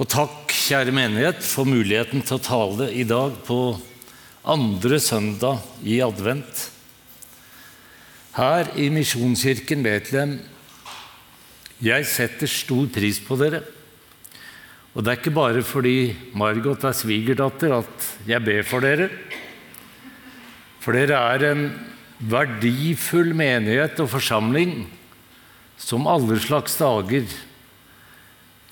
Og takk, kjære menighet, for muligheten til å tale i dag på andre søndag i advent. Her i Misjonskirken Betlehem, jeg setter stor pris på dere. Og det er ikke bare fordi Margot er svigerdatter at jeg ber for dere. For dere er en verdifull menighet og forsamling som alle slags dager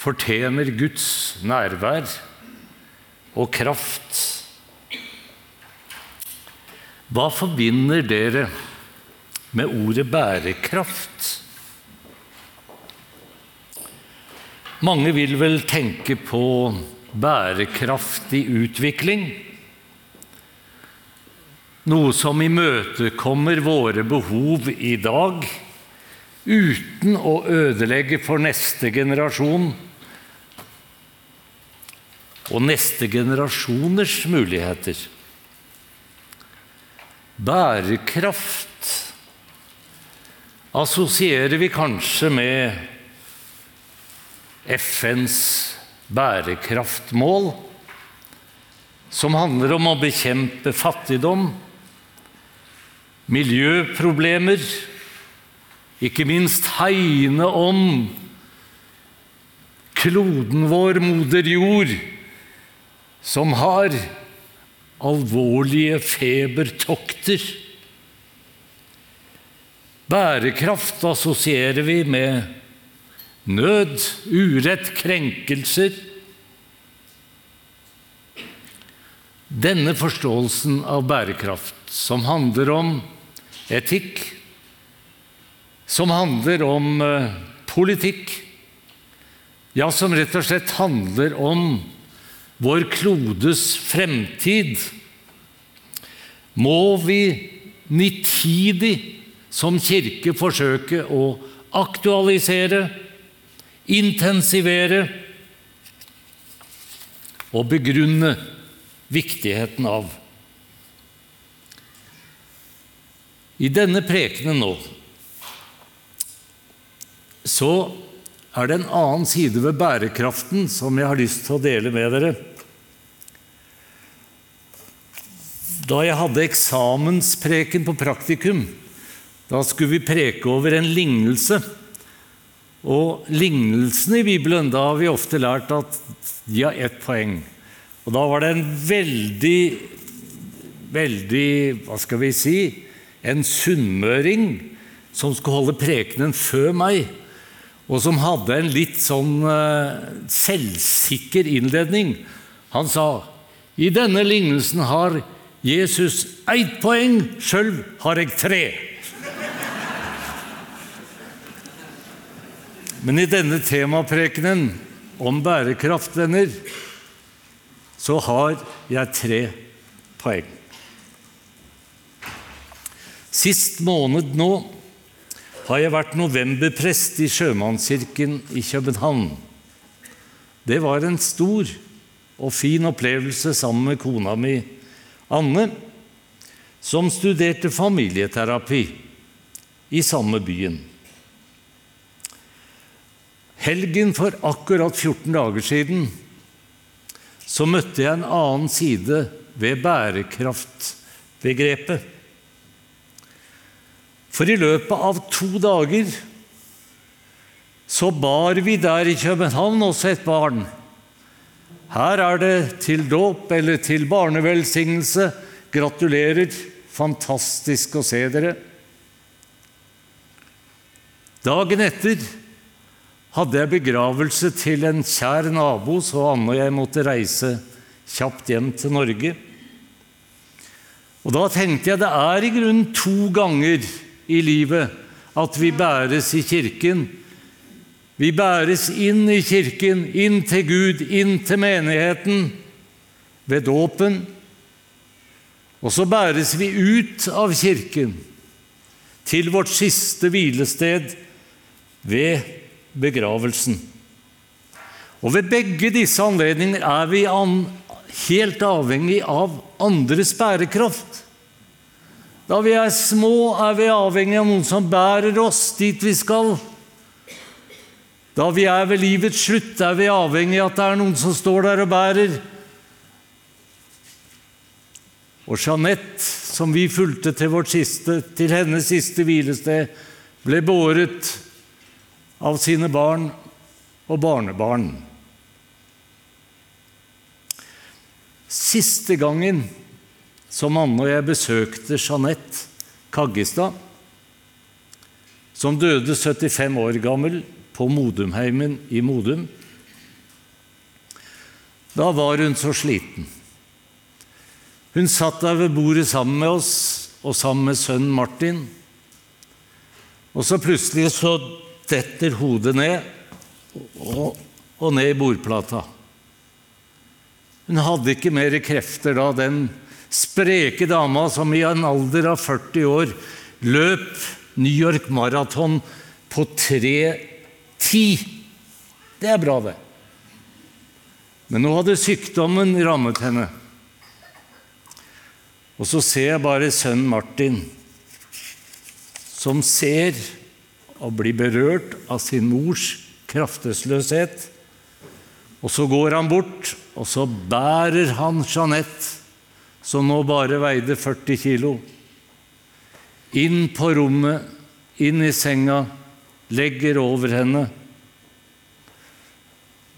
fortjener Guds nærvær og kraft. Hva forbinder dere med ordet bærekraft? Mange vil vel tenke på bærekraftig utvikling. Noe som imøtekommer våre behov i dag, uten å ødelegge for neste generasjon og neste generasjoners muligheter. Bærekraft assosierer vi kanskje med FNs bærekraftmål, som handler om å bekjempe fattigdom, miljøproblemer, ikke minst hegne om kloden vår, moder jord, som har alvorlige febertokter. Bærekraft assosierer vi med nød, urett, krenkelser. Denne forståelsen av bærekraft, som handler om etikk, som handler om uh, politikk, ja, som rett og slett handler om vår klodes fremtid, må vi nitidig som kirke forsøke å aktualisere, intensivere og begrunne viktigheten av. I denne prekenen nå så er det en annen side ved bærekraften som jeg har lyst til å dele med dere. Da jeg hadde eksamenspreken på praktikum, da skulle vi preke over en lignelse. Og lignelsene i Bibelen, da har vi ofte lært at de har ett poeng. Og da var det en veldig, veldig Hva skal vi si En sunnmøring som skulle holde prekenen før meg, og som hadde en litt sånn uh, selvsikker innledning. Han sa i denne lignelsen har Jesus ett poeng, sjøl har jeg tre. Men i denne temaprekenen om bærekraft, venner, så har jeg tre poeng. Sist måned nå har jeg vært novemberprest i Sjømannskirken i København. Det var en stor og fin opplevelse sammen med kona mi Anne, som studerte familieterapi i samme byen. Helgen for akkurat 14 dager siden så møtte jeg en annen side ved bærekraftbegrepet. For i løpet av to dager så bar vi der i København også et barn. Her er det til dåp eller til barnevelsignelse. Gratulerer. Fantastisk å se dere. Dagen etter hadde jeg begravelse til en kjær nabo, så Anne og jeg måtte reise kjapt hjem til Norge. Og Da tenkte jeg det er i grunnen to ganger i livet at vi bæres i kirken. Vi bæres inn i kirken, inn til Gud, inn til menigheten ved dåpen. Og så bæres vi ut av kirken til vårt siste hvilested ved begravelsen. Og Ved begge disse anledninger er vi helt avhengig av andres bærekraft. Da vi er små, er vi avhengig av noen som bærer oss dit vi skal. Da vi er ved livets slutt, er vi avhengig av at det er noen som står der og bærer. Og Jeanette, som vi fulgte til, siste, til hennes siste hvilested, ble båret av sine barn og barnebarn. Siste gangen som Anne og jeg besøkte Jeanette Kaggestad, som døde 75 år gammel på Modumheimen i Modum. Da var hun så sliten. Hun satt der ved bordet sammen med oss og sammen med sønnen Martin. Og så plutselig så detter hodet ned og, og ned i bordplata. Hun hadde ikke mer krefter da, den spreke dama som i en alder av 40 år løp New York Marathon på 3.10. Det er bra, det. Men nå hadde sykdommen rammet henne. Og så ser jeg bare sønnen Martin, som ser og blir berørt av sin mors kraftesløshet. Og så går han bort, og så bærer han Jeanette, som nå bare veide 40 kilo, inn på rommet, inn i senga, legger over henne.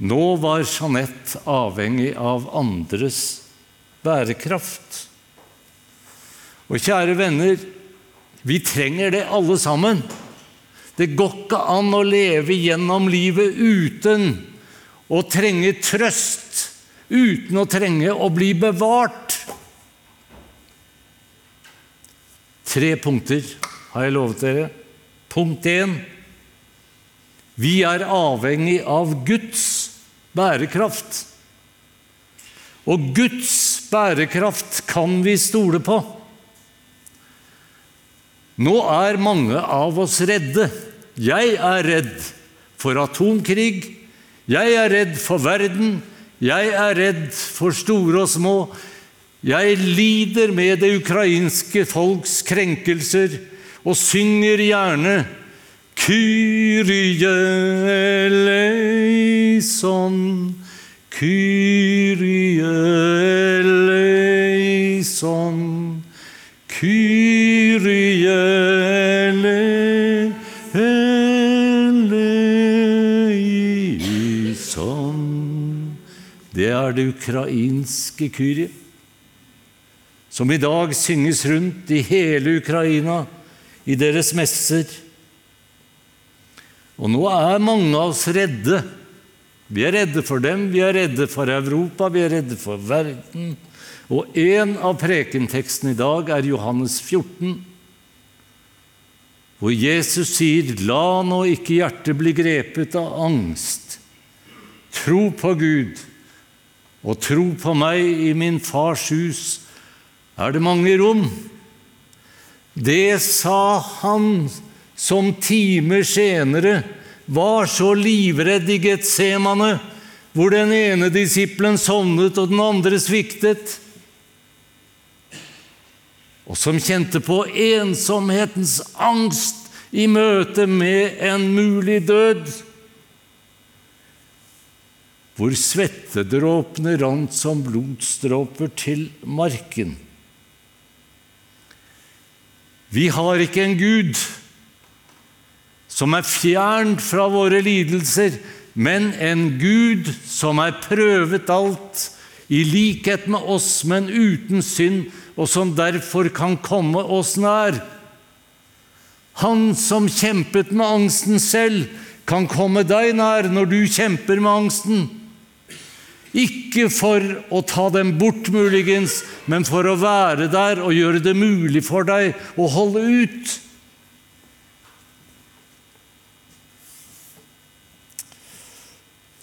Nå var Jeanette avhengig av andres bærekraft. Og kjære venner, vi trenger det alle sammen. Det går ikke an å leve gjennom livet uten å trenge trøst, uten å trenge å bli bevart. Tre punkter har jeg lovet dere. Punkt én vi er avhengig av Guds bærekraft. Og Guds bærekraft kan vi stole på. Nå er mange av oss redde. Jeg er redd for atomkrig. Jeg er redd for verden. Jeg er redd for store og små. Jeg lider med det ukrainske folks krenkelser og synger gjerne Kyrie eleison, Kyrie eleison, Kyrie eleison. Det er det ukrainske Kyrie, som i dag synges rundt i hele Ukraina, i deres messer. Og nå er mange av oss redde. Vi er redde for dem, vi er redde for Europa, vi er redde for verden. Og en av prekentekstene i dag er Johannes 14, hvor Jesus sier, 'La nå ikke hjertet bli grepet av angst.' Tro på Gud og tro på meg i min fars hus er det mange rom. Det sa han som timer senere var så livredd i Getsemane, hvor den ene disippelen sovnet og den andre sviktet, og som kjente på ensomhetens angst i møte med en mulig død, hvor svettedråpene rant som blodsdråper til marken. Vi har ikke en Gud som er fjernt fra våre lidelser, men en Gud som er prøvet alt, i likhet med oss, men uten synd, og som derfor kan komme oss nær. Han som kjempet med angsten selv, kan komme deg nær når du kjemper med angsten. Ikke for å ta dem bort, muligens, men for å være der og gjøre det mulig for deg å holde ut.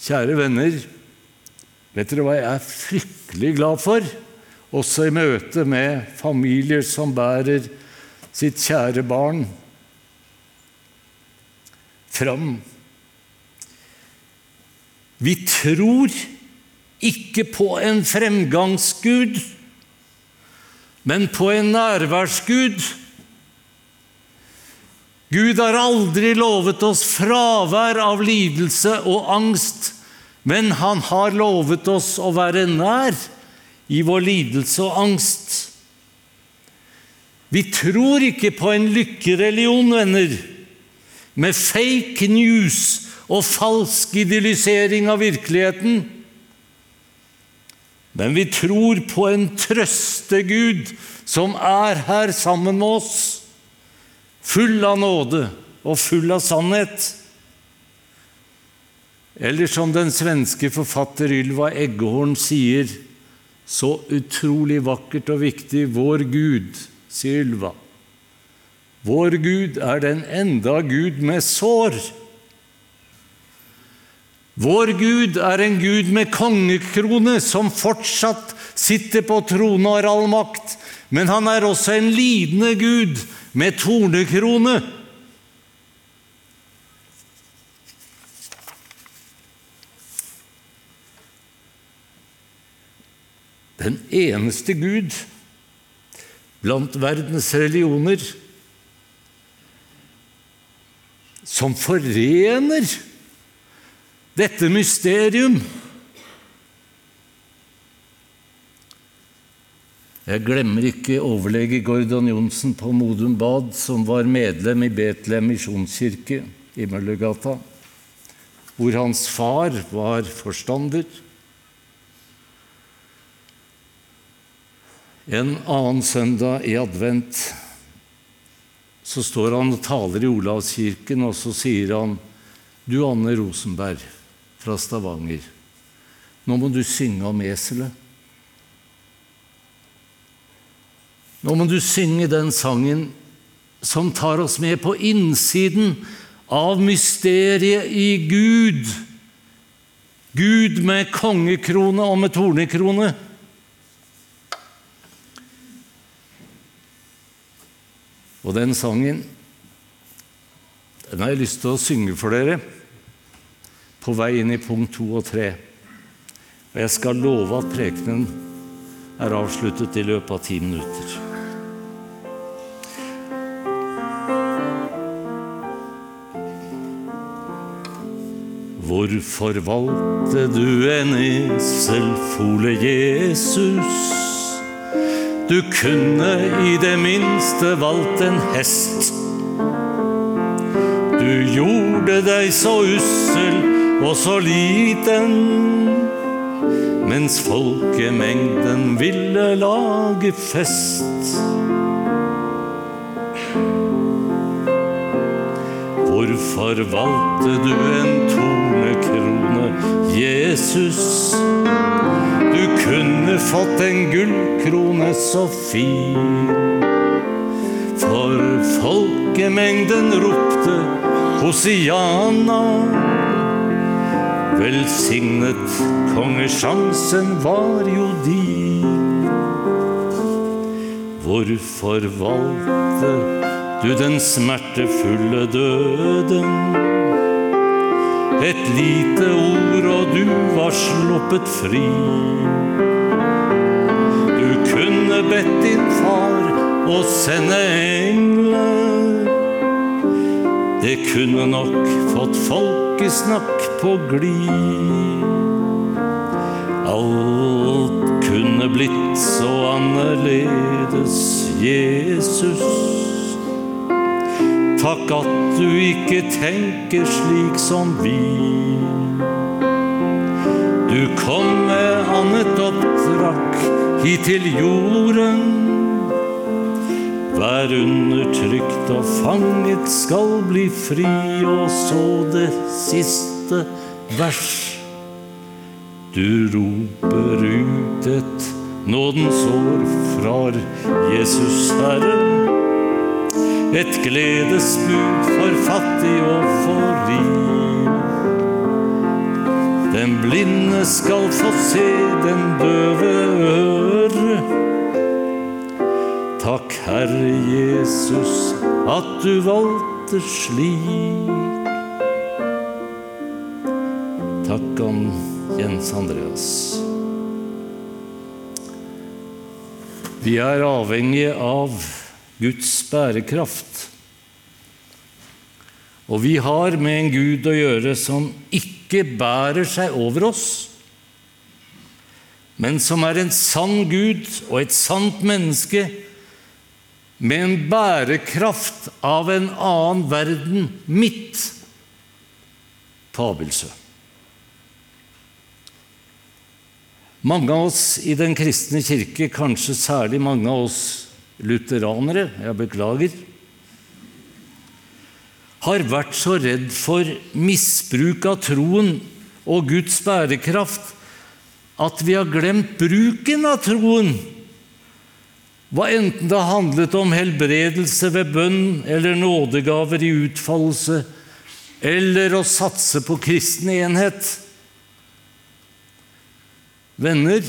Kjære venner, vet dere hva jeg er fryktelig glad for? Også i møte med familier som bærer sitt kjære barn fram. Vi tror ikke på en fremgangsgud, men på en nærværsgud. Gud har aldri lovet oss fravær av lidelse og angst, men han har lovet oss å være nær i vår lidelse og angst. Vi tror ikke på en lykkereligion, venner, med fake news og falsk idyllisering av virkeligheten. Men vi tror på en trøstegud som er her sammen med oss, full av nåde og full av sannhet. Eller som den svenske forfatter Ylva Eggehorn sier, så utrolig vakkert og viktig Vår Gud, sier Ylva. Vår Gud er den enda Gud med sår. Vår Gud er en Gud med kongekrone som fortsatt sitter på trone og har all makt, men han er også en lidende Gud med tornekrone. Den eneste Gud blant verdens religioner som forener dette mysterium. Jeg glemmer ikke overlege Gordon Johnsen på Modum Bad, som var medlem i Betlehem misjonskirke i Møllergata, hvor hans far var forstander. En annen søndag i advent så står han og taler i Olavskirken, og så sier han Du, Anne Rosenberg fra Stavanger, nå må du synge om eselet. Nå må du synge den sangen som tar oss med på innsiden av mysteriet i Gud. Gud med kongekrone og med tornekrone. Og den sangen den har jeg lyst til å synge for dere på vei inn i punkt to og tre. Og jeg skal love at prekenen er avsluttet i løpet av ti minutter. Hvorfor valgte du en eselfole, Jesus? Du kunne i det minste valgt en hest. Du gjorde deg så ussel og så liten, mens folkemengden ville lage fest. Hvorfor valgte du en tornekrone, Jesus? Du kunne fått en gullkrone så fin. For folkemengden ropte Hosiana. Velsignet kongesjansen var jo din. Hvorfor valgte du den smertefulle døden? Et lite ord, og du var sluppet fri. Du kunne bedt din far å sende engler. Det kunne nok fått folkesnakk på glid. Alt kunne blitt så annerledes, Jesus. Takk at du ikke tenker slik som vi. Du kom med annet oppdrag hit til jorden. Hver undertrykt og fanget skal bli fri, og så det siste vers. Du roper ut et nådens år fra Jesus Herre. Et gledesbud for fattig og for rik. Den blinde skal få se, den døve øre. Takk, Herre Jesus, at du valgte slik. Takk om Jens Andreas. Vi er avhengige av Guds bærekraft. Og vi har med en Gud å gjøre som ikke bærer seg over oss, men som er en sann Gud og et sant menneske med en bærekraft av en annen verden midt på Abelsø. Mange av oss i Den kristne kirke, kanskje særlig mange av oss lutheranere, jeg beklager, har vært så redd for misbruk av troen og Guds bærekraft at vi har glemt bruken av troen. Hva enten det handlet om helbredelse ved bønn eller nådegaver i utfoldelse, eller å satse på kristen enhet. Venner,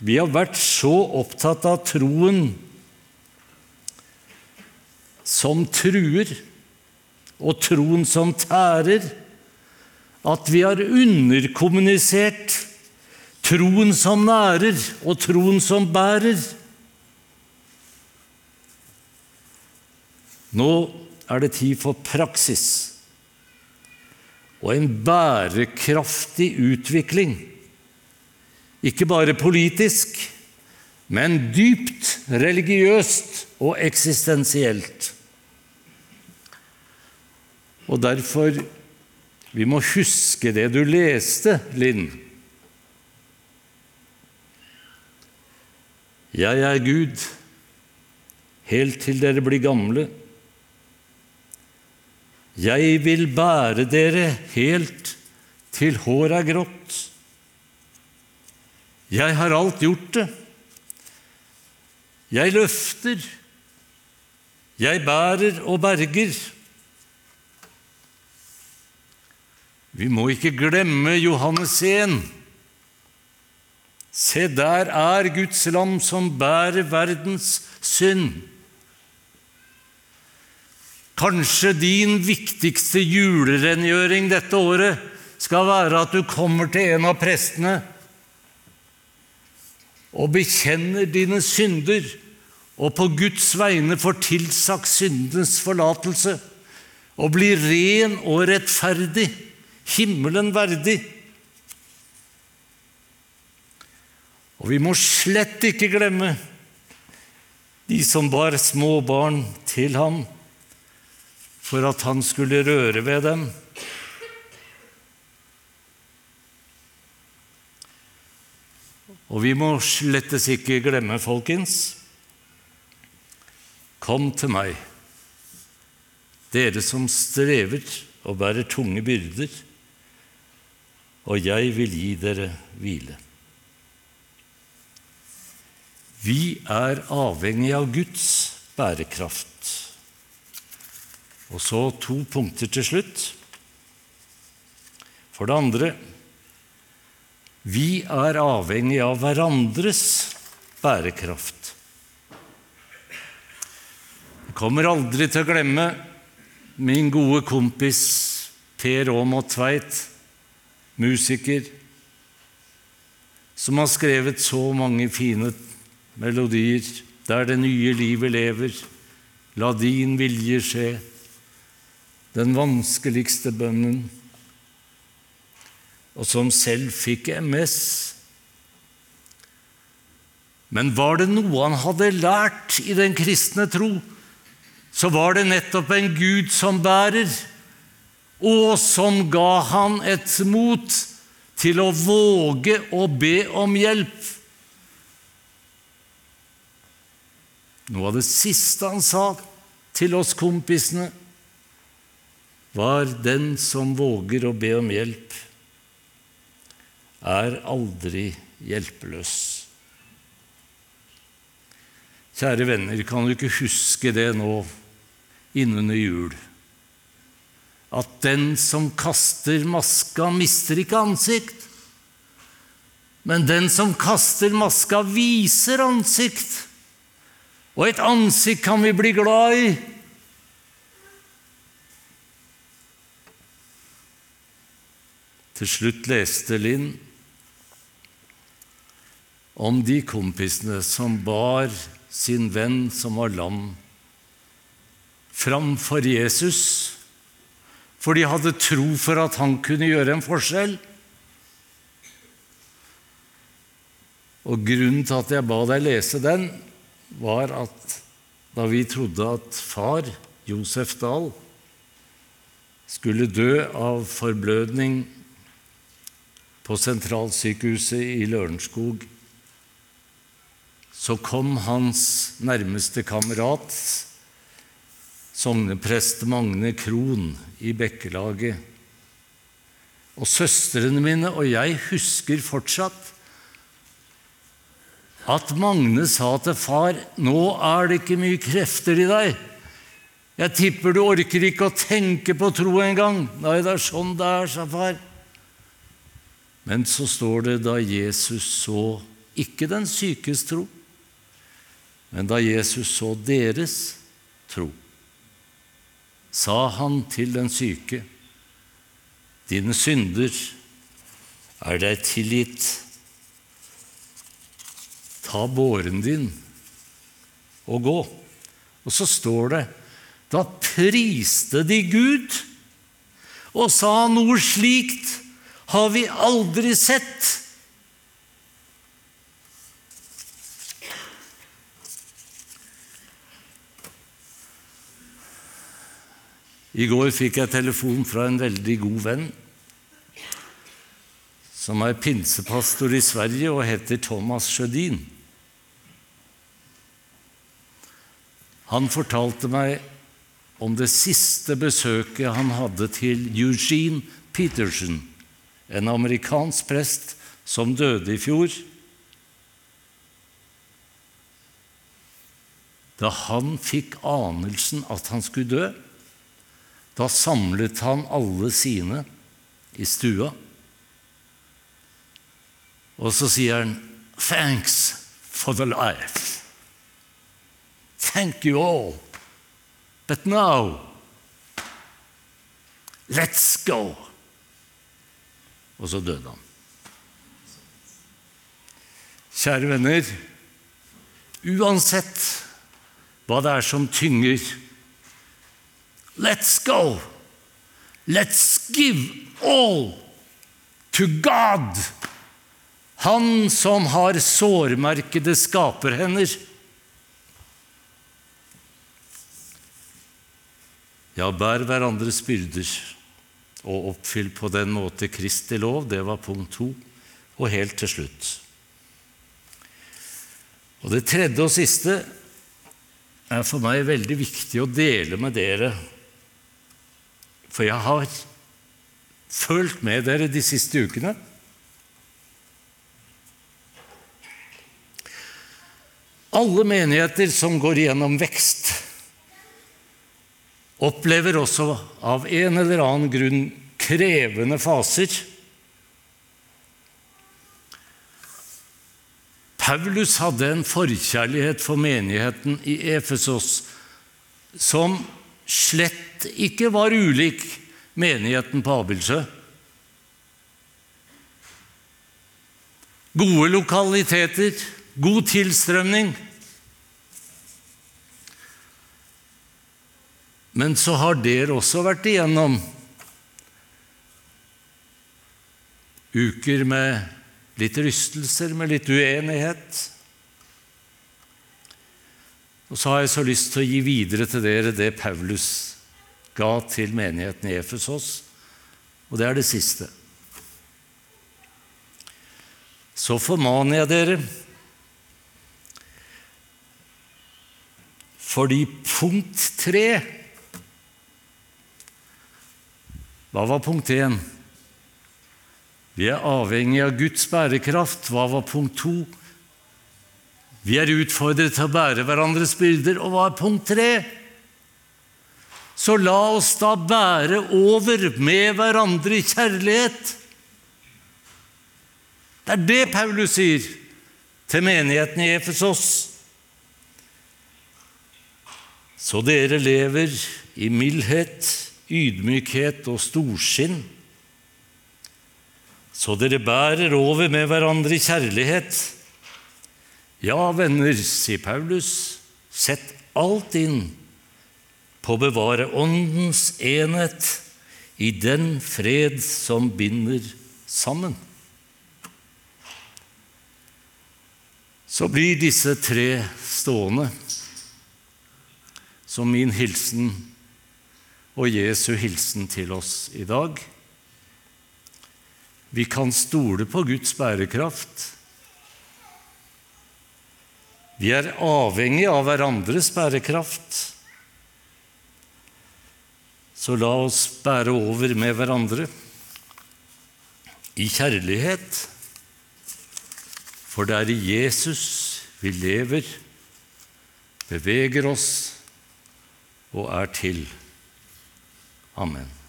vi har vært så opptatt av troen som truer, og troen som tærer, at vi har underkommunisert troen som nærer, og troen som bærer. Nå er det tid for praksis og en bærekraftig utvikling. Ikke bare politisk, men dypt religiøst og eksistensielt. Og derfor vi må huske det du leste, Linn. Jeg er Gud, helt til dere blir gamle. Jeg vil bære dere helt til håret er grått. Jeg har alt gjort det. Jeg løfter. Jeg bærer og berger. Vi må ikke glemme Johannes 1. Se, der er Guds lam som bærer verdens synd. Kanskje din viktigste julerengjøring dette året skal være at du kommer til en av prestene og bekjenner dine synder, og på Guds vegne får tilsagt syndenes forlatelse, og blir ren og rettferdig himmelen verdig. Og vi må slett ikke glemme de som bar små barn til ham for at han skulle røre ved dem. Og vi må slettes ikke glemme, folkens Kom til meg, dere som strever og bærer tunge byrder og jeg vil gi dere hvile. Vi er avhengig av Guds bærekraft. Og så to punkter til slutt. For det andre vi er avhengig av hverandres bærekraft. Jeg kommer aldri til å glemme min gode kompis Per Aamodt Tveit musiker, som har skrevet så mange fine melodier. Der det nye livet lever, la din vilje skje. Den vanskeligste bønnen. Og som selv fikk MS. Men var det noe han hadde lært i den kristne tro, så var det nettopp en Gud som bærer og som ga han et mot til å våge å be om hjelp. Noe av det siste han sa til oss kompisene, var 'den som våger å be om hjelp, er aldri hjelpeløs'. Kjære venner, kan du ikke huske det nå innunder jul? At den som kaster maska, mister ikke ansikt. Men den som kaster maska, viser ansikt. Og et ansikt kan vi bli glad i. Til slutt leste Linn om de kompisene som bar sin venn som var lam, framfor Jesus for de hadde tro for at han kunne gjøre en forskjell. Og Grunnen til at jeg ba deg lese den, var at da vi trodde at far, Josef Dahl, skulle dø av forblødning på sentralsykehuset i Lørenskog, så kom hans nærmeste kamerat, sogneprest Magne Krohn i Bekkelaget. Og søstrene mine og jeg husker fortsatt at Magne sa til far nå er det ikke mye krefter i deg. Jeg tipper du orker ikke å tenke på tro engang. Nei, det er sånn det er, sa far. Men så står det da Jesus så ikke den sykes tro, men da Jesus så deres tro, sa han til den syke, dine synder er deg tilgitt. Ta båren din og gå. Og så står det da priste de Gud og sa noe slikt har vi aldri sett. I går fikk jeg telefon fra en veldig god venn som er pinsepastor i Sverige og heter Thomas Sjødin. Han fortalte meg om det siste besøket han hadde til Eugene Peterson, en amerikansk prest som døde i fjor. Da han fikk anelsen at han skulle dø, da samlet han alle sine i stua. Og så sier han 'Thanks for the life'. Thank you all. But now, let's go. Og så døde han. Kjære venner, uansett hva det er som tynger, let's go. Let's give all to God. Han som har sårmerkede skaperhender. Ja, bær hverandres byrder og oppfyll på den måte Kristi lov. Det var punkt to. Og helt til slutt. Og det tredje og siste er for meg veldig viktig å dele med dere. For jeg har følt med dere de siste ukene. Alle menigheter som går igjennom vekst, opplever også av en eller annen grunn krevende faser. Paulus hadde en forkjærlighet for menigheten i Efesos som slett ikke var ulik menigheten på Abildsø. Gode lokaliteter, god tilstrømning. Men så har dere også vært igjennom uker med litt rystelser, med litt uenighet. Og så har jeg så lyst til å gi videre til dere det Paulus ga til menigheten i Efesos, og det er det siste. Så formaner jeg dere fordi punkt tre Hva var punkt én? Vi er avhengig av Guds bærekraft. Hva var punkt to? Vi er utfordret til å bære hverandres byrder. Og hva er punkt tre? Så la oss da bære over med hverandre i kjærlighet. Det er det Paulus sier til menigheten i Efesos. Så dere lever i mildhet, ydmykhet og storsinn. Så dere bærer over med hverandre i kjærlighet. Ja, venner, sier Paulus, sett alt inn på å bevare Åndens enhet i den fred som binder sammen. Så blir disse tre stående som min hilsen og Jesu hilsen til oss i dag. Vi kan stole på Guds bærekraft. Vi er avhengig av hverandres bærekraft. Så la oss bære over med hverandre i kjærlighet, for det er i Jesus vi lever, beveger oss og er til. Amen.